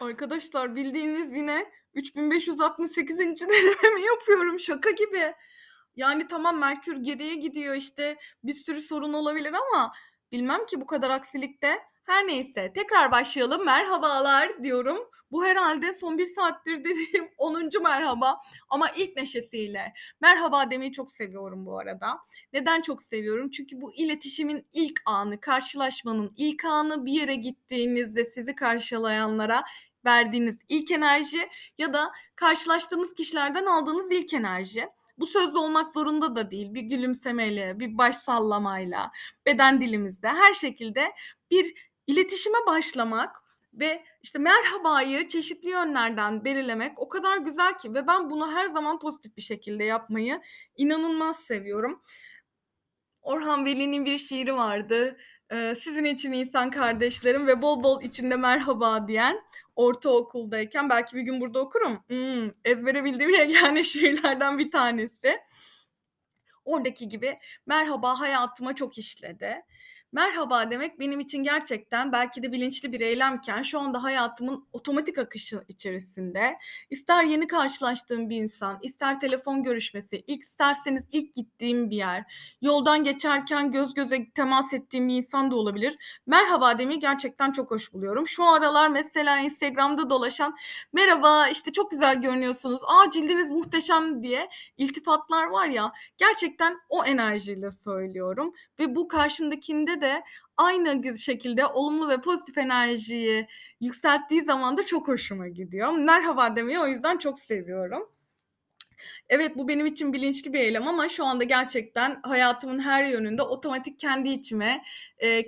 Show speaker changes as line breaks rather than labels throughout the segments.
Arkadaşlar bildiğiniz yine 3568. denememi yapıyorum şaka gibi. Yani tamam Merkür geriye gidiyor işte bir sürü sorun olabilir ama bilmem ki bu kadar aksilikte. Her neyse tekrar başlayalım. Merhabalar diyorum. Bu herhalde son bir saattir dediğim 10. merhaba ama ilk neşesiyle. Merhaba demeyi çok seviyorum bu arada. Neden çok seviyorum? Çünkü bu iletişimin ilk anı, karşılaşmanın ilk anı bir yere gittiğinizde sizi karşılayanlara verdiğiniz ilk enerji ya da karşılaştığınız kişilerden aldığınız ilk enerji. Bu sözlü olmak zorunda da değil. Bir gülümsemeyle, bir baş sallamayla, beden dilimizde her şekilde bir iletişime başlamak ve işte merhabayı çeşitli yönlerden belirlemek o kadar güzel ki ve ben bunu her zaman pozitif bir şekilde yapmayı inanılmaz seviyorum. Orhan Veli'nin bir şiiri vardı. Ee, sizin için insan kardeşlerim ve bol bol içinde merhaba diyen ortaokuldayken belki bir gün burada okurum. Hmm, ezbere bildiğim yegane şiirlerden bir tanesi. Oradaki gibi merhaba hayatıma çok işledi. Merhaba demek benim için gerçekten belki de bilinçli bir eylemken şu anda hayatımın otomatik akışı içerisinde ister yeni karşılaştığım bir insan, ister telefon görüşmesi, ilk isterseniz ilk gittiğim bir yer, yoldan geçerken göz göze temas ettiğim bir insan da olabilir. Merhaba demeyi gerçekten çok hoş buluyorum. Şu aralar mesela Instagram'da dolaşan merhaba işte çok güzel görünüyorsunuz, aa cildiniz muhteşem diye iltifatlar var ya gerçekten o enerjiyle söylüyorum ve bu karşımdakinde de aynı şekilde olumlu ve pozitif enerjiyi yükselttiği zaman da çok hoşuma gidiyor. Merhaba demeyi o yüzden çok seviyorum. Evet bu benim için bilinçli bir eylem ama şu anda gerçekten hayatımın her yönünde otomatik kendi içime,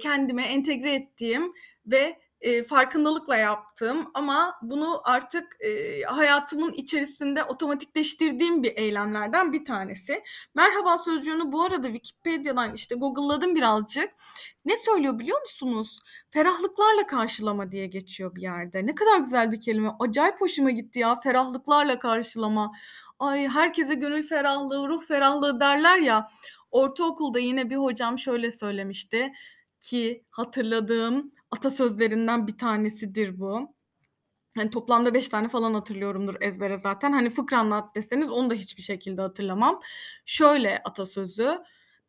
kendime entegre ettiğim ve e, farkındalıkla yaptığım ama bunu artık e, hayatımın içerisinde otomatikleştirdiğim bir eylemlerden bir tanesi. Merhaba sözcüğünü bu arada Wikipedia'dan işte Google'ladım birazcık. Ne söylüyor biliyor musunuz? Ferahlıklarla karşılama diye geçiyor bir yerde. Ne kadar güzel bir kelime. Acayip hoşuma gitti ya ferahlıklarla karşılama. Ay herkese gönül ferahlığı, ruh ferahlığı derler ya. Ortaokulda yine bir hocam şöyle söylemişti ki hatırladığım atasözlerinden bir tanesidir bu. Hani toplamda beş tane falan hatırlıyorumdur ezbere zaten. Hani fıkra anlat deseniz onu da hiçbir şekilde hatırlamam. Şöyle atasözü.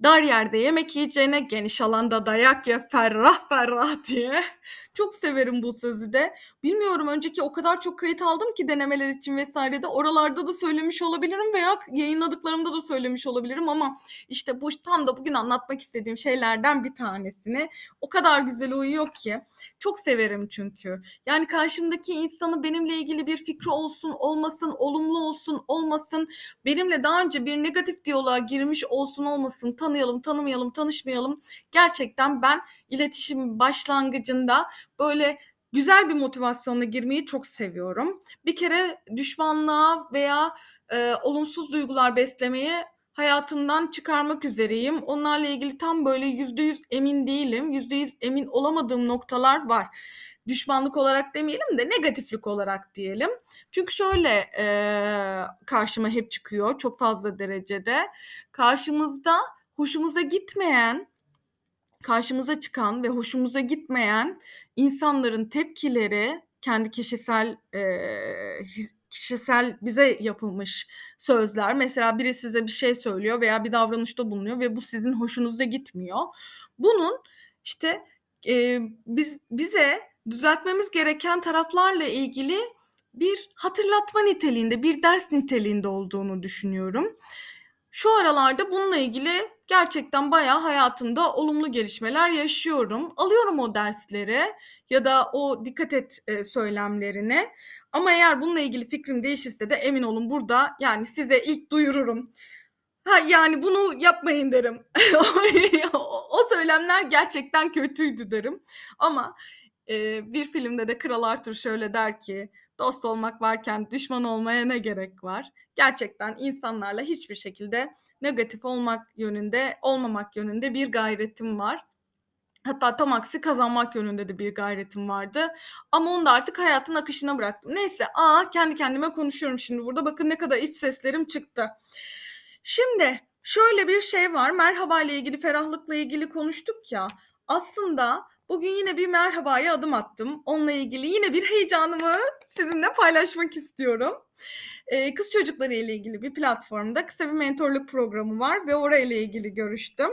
Dar yerde yemek yiyeceğine geniş alanda dayak ye ferrah ferrah diye. Çok severim bu sözü de. Bilmiyorum önceki o kadar çok kayıt aldım ki denemeler için vesairede. Oralarda da söylemiş olabilirim veya yayınladıklarımda da söylemiş olabilirim ama işte bu tam da bugün anlatmak istediğim şeylerden bir tanesini o kadar güzel uyuyor ki. Çok severim çünkü. Yani karşımdaki insanı benimle ilgili bir fikri olsun, olmasın, olumlu olsun, olmasın, benimle daha önce bir negatif diyaloğa girmiş olsun, olmasın, tanıyalım, tanımayalım, tanışmayalım. Gerçekten ben iletişim başlangıcında böyle güzel bir motivasyonla girmeyi çok seviyorum. Bir kere düşmanlığa veya e, olumsuz duygular beslemeyi hayatımdan çıkarmak üzereyim. Onlarla ilgili tam böyle yüzde yüz emin değilim. Yüzde yüz emin olamadığım noktalar var. Düşmanlık olarak demeyelim de negatiflik olarak diyelim. Çünkü şöyle e, karşıma hep çıkıyor çok fazla derecede. Karşımızda hoşumuza gitmeyen, karşımıza çıkan ve hoşumuza gitmeyen insanların tepkileri kendi kişisel e, kişisel bize yapılmış sözler. Mesela biri size bir şey söylüyor veya bir davranışta bulunuyor ve bu sizin hoşunuza gitmiyor. Bunun işte e, biz bize düzeltmemiz gereken taraflarla ilgili bir hatırlatma niteliğinde, bir ders niteliğinde olduğunu düşünüyorum. Şu aralarda bununla ilgili gerçekten bayağı hayatımda olumlu gelişmeler yaşıyorum. Alıyorum o dersleri ya da o dikkat et e, söylemlerini. Ama eğer bununla ilgili fikrim değişirse de emin olun burada yani size ilk duyururum. Ha, yani bunu yapmayın derim. o söylemler gerçekten kötüydü derim. Ama e, bir filmde de Kral Arthur şöyle der ki dost olmak varken düşman olmaya ne gerek var? Gerçekten insanlarla hiçbir şekilde negatif olmak yönünde, olmamak yönünde bir gayretim var. Hatta tam aksi kazanmak yönünde de bir gayretim vardı. Ama onu da artık hayatın akışına bıraktım. Neyse, aa kendi kendime konuşuyorum şimdi burada. Bakın ne kadar iç seslerim çıktı. Şimdi şöyle bir şey var. Merhaba ile ilgili, ferahlıkla ilgili konuştuk ya. Aslında Bugün yine bir merhabaya adım attım. Onunla ilgili yine bir heyecanımı sizinle paylaşmak istiyorum. Ee, kız çocukları ile ilgili bir platformda kısa bir mentorluk programı var ve orayla ilgili görüştüm.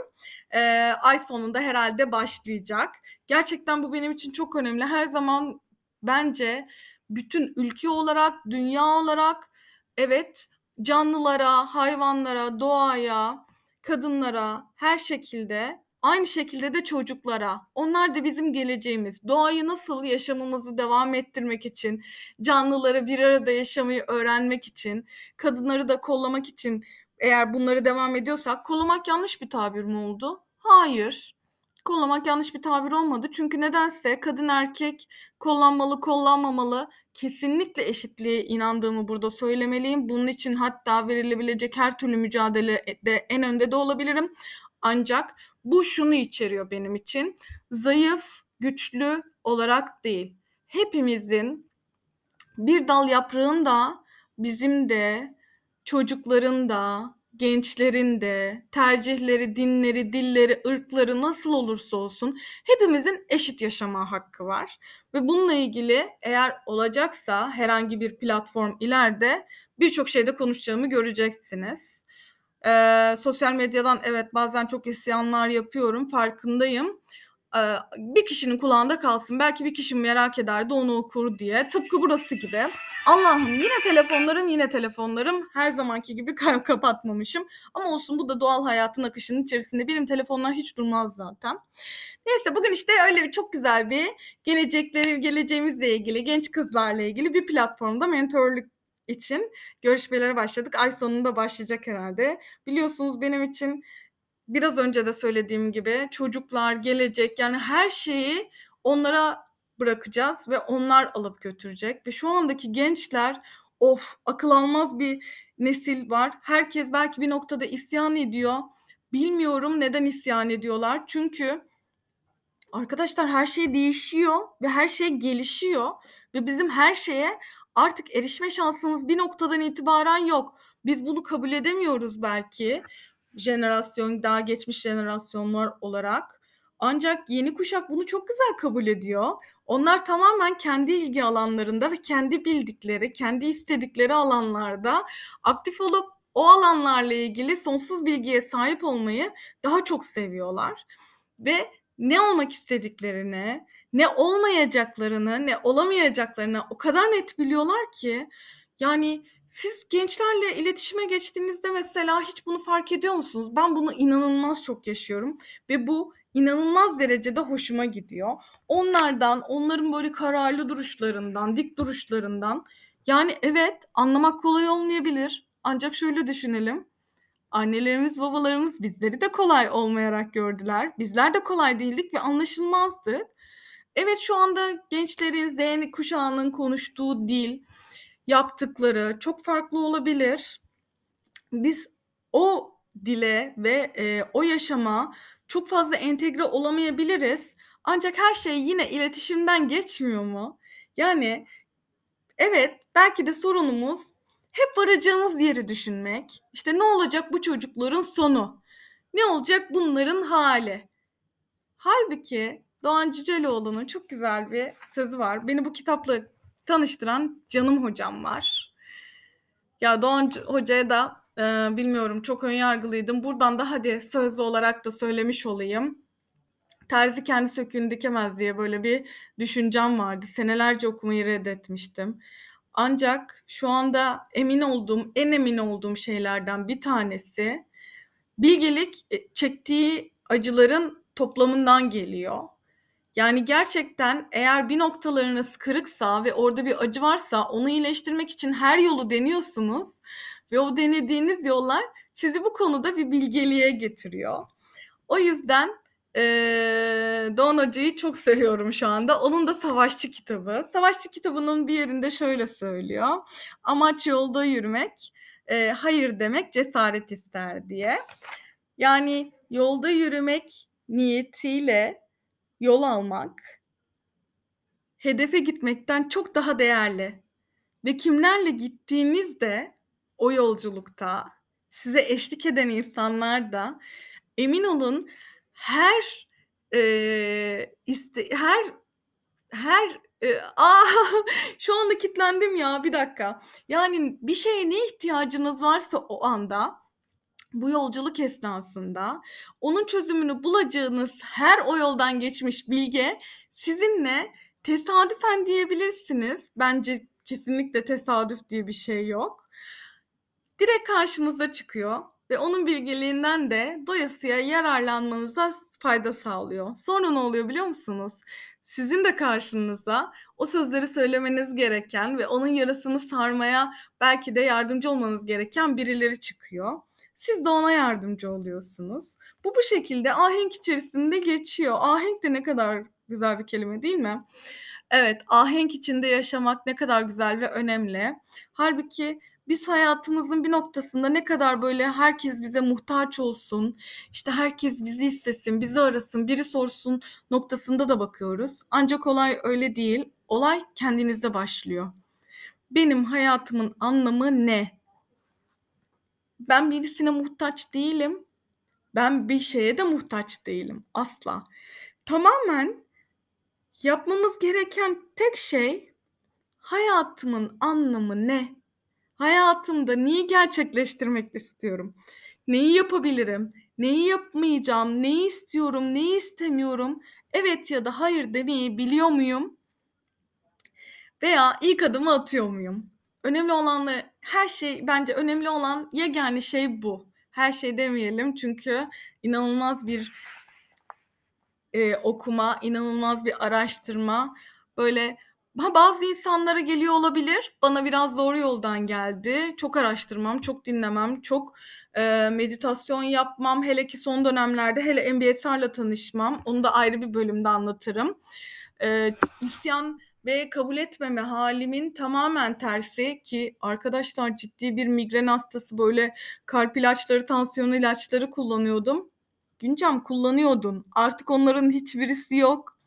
Ee, ay sonunda herhalde başlayacak. Gerçekten bu benim için çok önemli. Her zaman bence bütün ülke olarak, dünya olarak evet canlılara, hayvanlara, doğaya, kadınlara her şekilde aynı şekilde de çocuklara. Onlar da bizim geleceğimiz. Doğayı nasıl yaşamımızı devam ettirmek için, canlıları bir arada yaşamayı öğrenmek için, kadınları da kollamak için eğer bunları devam ediyorsak kollamak yanlış bir tabir mi oldu? Hayır. Kollamak yanlış bir tabir olmadı. Çünkü nedense kadın erkek kollanmalı, kollanmamalı. Kesinlikle eşitliğe inandığımı burada söylemeliyim. Bunun için hatta verilebilecek her türlü mücadelede en önde de olabilirim. Ancak bu şunu içeriyor benim için. Zayıf, güçlü olarak değil. Hepimizin bir dal yaprağın da bizim de çocukların da gençlerin de tercihleri, dinleri, dilleri, ırkları nasıl olursa olsun hepimizin eşit yaşama hakkı var. Ve bununla ilgili eğer olacaksa herhangi bir platform ileride birçok şeyde konuşacağımı göreceksiniz. Ee, sosyal medyadan evet bazen çok isyanlar yapıyorum farkındayım. Ee, bir kişinin kulağında kalsın. Belki bir kişi merak ederdi onu okur diye. Tıpkı burası gibi. Allah'ım yine telefonlarım yine telefonlarım. Her zamanki gibi kapatmamışım. Ama olsun bu da doğal hayatın akışının içerisinde. Benim telefonlar hiç durmaz zaten. Neyse bugün işte öyle bir çok güzel bir gelecekleri, geleceğimizle ilgili, genç kızlarla ilgili bir platformda mentorluk için görüşmelere başladık. Ay sonunda başlayacak herhalde. Biliyorsunuz benim için biraz önce de söylediğim gibi çocuklar, gelecek yani her şeyi onlara bırakacağız ve onlar alıp götürecek ve şu andaki gençler of akıl almaz bir nesil var. Herkes belki bir noktada isyan ediyor. Bilmiyorum neden isyan ediyorlar. Çünkü arkadaşlar her şey değişiyor ve her şey gelişiyor ve bizim her şeye artık erişme şansımız bir noktadan itibaren yok. Biz bunu kabul edemiyoruz belki jenerasyon daha geçmiş jenerasyonlar olarak. Ancak yeni kuşak bunu çok güzel kabul ediyor. Onlar tamamen kendi ilgi alanlarında ve kendi bildikleri, kendi istedikleri alanlarda aktif olup o alanlarla ilgili sonsuz bilgiye sahip olmayı daha çok seviyorlar. Ve ne olmak istediklerini, ne olmayacaklarını, ne olamayacaklarını o kadar net biliyorlar ki yani siz gençlerle iletişime geçtiğinizde mesela hiç bunu fark ediyor musunuz? Ben bunu inanılmaz çok yaşıyorum ve bu inanılmaz derecede hoşuma gidiyor. Onlardan, onların böyle kararlı duruşlarından, dik duruşlarından yani evet anlamak kolay olmayabilir. Ancak şöyle düşünelim. Annelerimiz, babalarımız bizleri de kolay olmayarak gördüler. Bizler de kolay değildik ve anlaşılmazdı. Evet şu anda gençlerin, Z kuşağının konuştuğu dil, yaptıkları çok farklı olabilir. Biz o dile ve e, o yaşama çok fazla entegre olamayabiliriz. Ancak her şey yine iletişimden geçmiyor mu? Yani evet belki de sorunumuz hep varacağımız yeri düşünmek. İşte ne olacak bu çocukların sonu? Ne olacak bunların hali? Halbuki Doğan Cüceloğlu'nun çok güzel bir sözü var. Beni bu kitapla tanıştıran canım hocam var. Ya Doğan Hoca'ya da e, bilmiyorum çok önyargılıydım. Buradan da hadi sözlü olarak da söylemiş olayım. Terzi kendi söküğünü dikemez diye böyle bir düşüncem vardı. Senelerce okumayı reddetmiştim. Ancak şu anda emin olduğum, en emin olduğum şeylerden bir tanesi bilgelik e, çektiği acıların toplamından geliyor. Yani gerçekten eğer bir noktalarınız kırıksa ve orada bir acı varsa onu iyileştirmek için her yolu deniyorsunuz ve o denediğiniz yollar sizi bu konuda bir bilgeliğe getiriyor. O yüzden ee, Doğan Hoca'yı çok seviyorum şu anda. Onun da Savaşçı kitabı. Savaşçı kitabının bir yerinde şöyle söylüyor. Amaç yolda yürümek, e, hayır demek cesaret ister diye. Yani yolda yürümek niyetiyle yol almak hedefe gitmekten çok daha değerli ve kimlerle gittiğinizde o yolculukta size eşlik eden insanlar da emin olun her Eee, iste her her, eee, a! Şu anda kitlendim ya, bir dakika. Yani bir şeye ne ihtiyacınız varsa o anda, bu yolculuk esnasında onun çözümünü bulacağınız her o yoldan geçmiş bilge sizinle tesadüfen diyebilirsiniz. Bence kesinlikle tesadüf diye bir şey yok. Direkt karşınıza çıkıyor ve onun bilgeliğinden de doyasıya yararlanmanıza fayda sağlıyor. Sonra ne oluyor biliyor musunuz? Sizin de karşınıza o sözleri söylemeniz gereken ve onun yarasını sarmaya belki de yardımcı olmanız gereken birileri çıkıyor. Siz de ona yardımcı oluyorsunuz. Bu, bu şekilde ahenk içerisinde geçiyor. Ahenk de ne kadar güzel bir kelime değil mi? Evet, ahenk içinde yaşamak ne kadar güzel ve önemli. Hâlbuki biz hayatımızın bir noktasında ne kadar böyle herkes bize muhtaç olsun, işte herkes bizi istesin, bizi arasın, biri sorsun noktasında da bakıyoruz. Ancak olay öyle değil. Olay kendinizde başlıyor. Benim hayatımın anlamı ne? Ben birisine muhtaç değilim. Ben bir şeye de muhtaç değilim asla. Tamamen yapmamız gereken tek şey hayatımın anlamı ne? Hayatımda neyi gerçekleştirmek istiyorum? Neyi yapabilirim? Neyi yapmayacağım? Neyi istiyorum? Neyi istemiyorum? Evet ya da hayır demeyi biliyor muyum? Veya ilk adımı atıyor muyum? Önemli olanlar her şey bence önemli olan yegâne şey bu. Her şey demeyelim çünkü inanılmaz bir eee, okuma, inanılmaz bir araştırma, böyle ha, bazı insanlara geliyor olabilir. Bana biraz doğru yoldan geldi. Çok araştırmam, çok dinlemem, çok, eee, meditasyon yapmam, hele ki son dönemlerde hele MBSR'la tanışmam. Onu da ayrı bir bölümde anlatırım. Eee, isyan ve kabul etmeme hâlimin tamamen tersi ki arkadaşlar ciddi bir migren hastası, böyle kalp ilaçları, tansiyon ilaçları kullanıyordum. Güncem kullanıyordun. Artık onların hiçbirisi yok.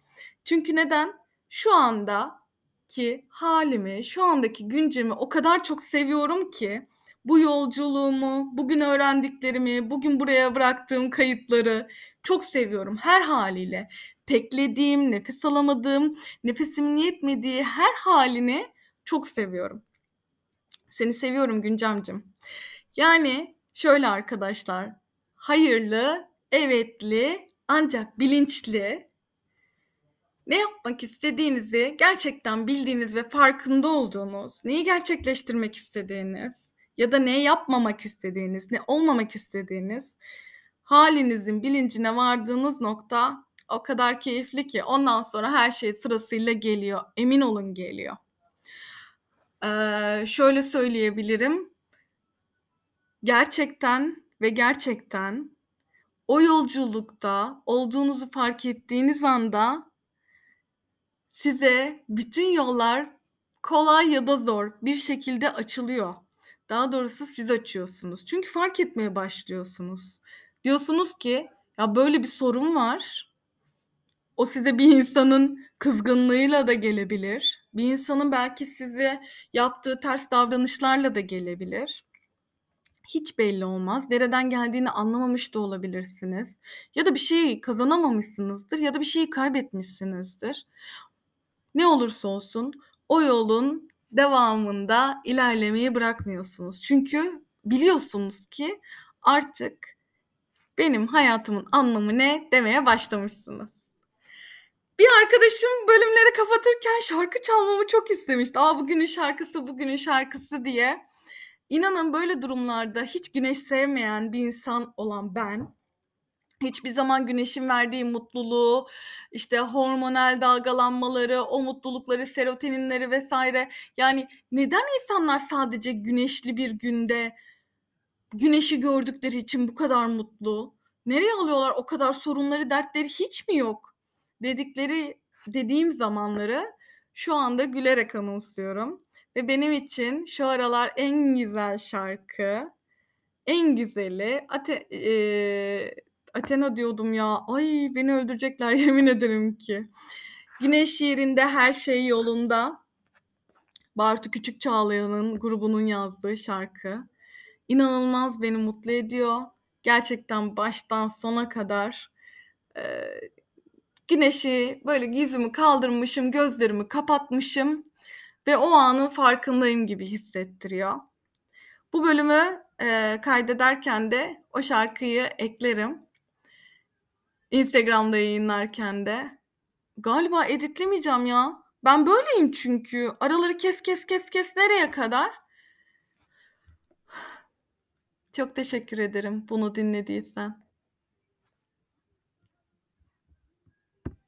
Çünkü neden? Şu andaki hâlimi, şu andaki güncemi o kadar çok seviyorum ki bu yolculuğumu, bugün öğrendiklerimi, bugün buraya bıraktığım kayıtları çok seviyorum her hâliyle. Teklediğim, nefes alamadığım, nefesimin yetmediği her hâlini çok seviyorum. Seni seviyorum Güncemcim. Yani şöyle arkadaşlar, hayırlı, evetli ancak bilinçli ne yapmak istediğinizi gerçekten bildiğiniz ve farkında olduğunuz, neyi gerçekleştirmek istediğiniz ya da ne yapmamak istediğiniz, ne olmamak istediğiniz hâlinizin bilincine vardığınız nokta o kadar keyifli ki ondan sonra her şey sırasıyla geliyor. Emin olun geliyor. Eee, şöyle söyleyebilirim. Gerçekten ve gerçekten o yolculukta olduğunuzu fark ettiğiniz anda size bütün yollar kolay ya da zor bir şekilde açılıyor. Daha doğrusu siz açıyorsunuz. Çünkü fark etmeye başlıyorsunuz. Diyorsunuz ki ya böyle bir sorun var. O size bir insanın kızgınlığıyla da gelebilir. Bir insanın belki size yaptığı ters davranışlarla da gelebilir. Hiç belli olmaz. Nereden geldiğini anlamamış da olabilirsiniz. Ya da bir şeyi kazanamamışsınızdır ya da bir şeyi kaybetmişsinizdir. Ne olursa olsun o yolun devamında ilerlemeyi bırakmıyorsunuz. Çünkü biliyorsunuz ki artık benim hayatımın anlamı ne demeye başlamışsınız. Bir arkadaşım bölümleri kapatırken şarkı çalmamı çok istemişti. A, bugünün şarkısı, bugünün şarkısı diye. İnanın böyle durumlarda hiç güneş sevmeyen bir insan olan ben, hiçbir zaman güneşin verdiği mutluluğu, işte hormonal dalgalanmaları, o mutlulukları, serotoninleri vs. yani neden insanlar sadece güneşli bir günde güneşi gördükleri için bu kadar mutlu? Nereye alıyorlar o kadar sorunları, dertleri hiç mi yok? Dedikleri dediğim zamanları şu anda gülerek anımsıyorum ve benim için şu aralar en güzel şarkı, en güzeli Ate eee, Athena diyordum ya. Ay, beni öldürecekler yemin ederim ki. Güneş yerinde, her şey yolunda. Bartu Küçükçağlayan'ın grubunun yazdığı şarkı. İnanılmaz beni mutlu ediyor. Gerçekten baştan sona kadar, eee, güneşi böyle yüzümü kaldırmışım, gözlerimi kapatmışım ve o anın farkındayım gibi hissettiriyor. Bu bölümü, eee, kaydederken de o şarkıyı eklerim. Instagram'da yayınlarken de. Galiba editlemeyeceğim ya. Ben böyleyim çünkü. Araları kes, kes, kes, kes nereye kadar? Çok teşekkür ederim bunu dinlediysen.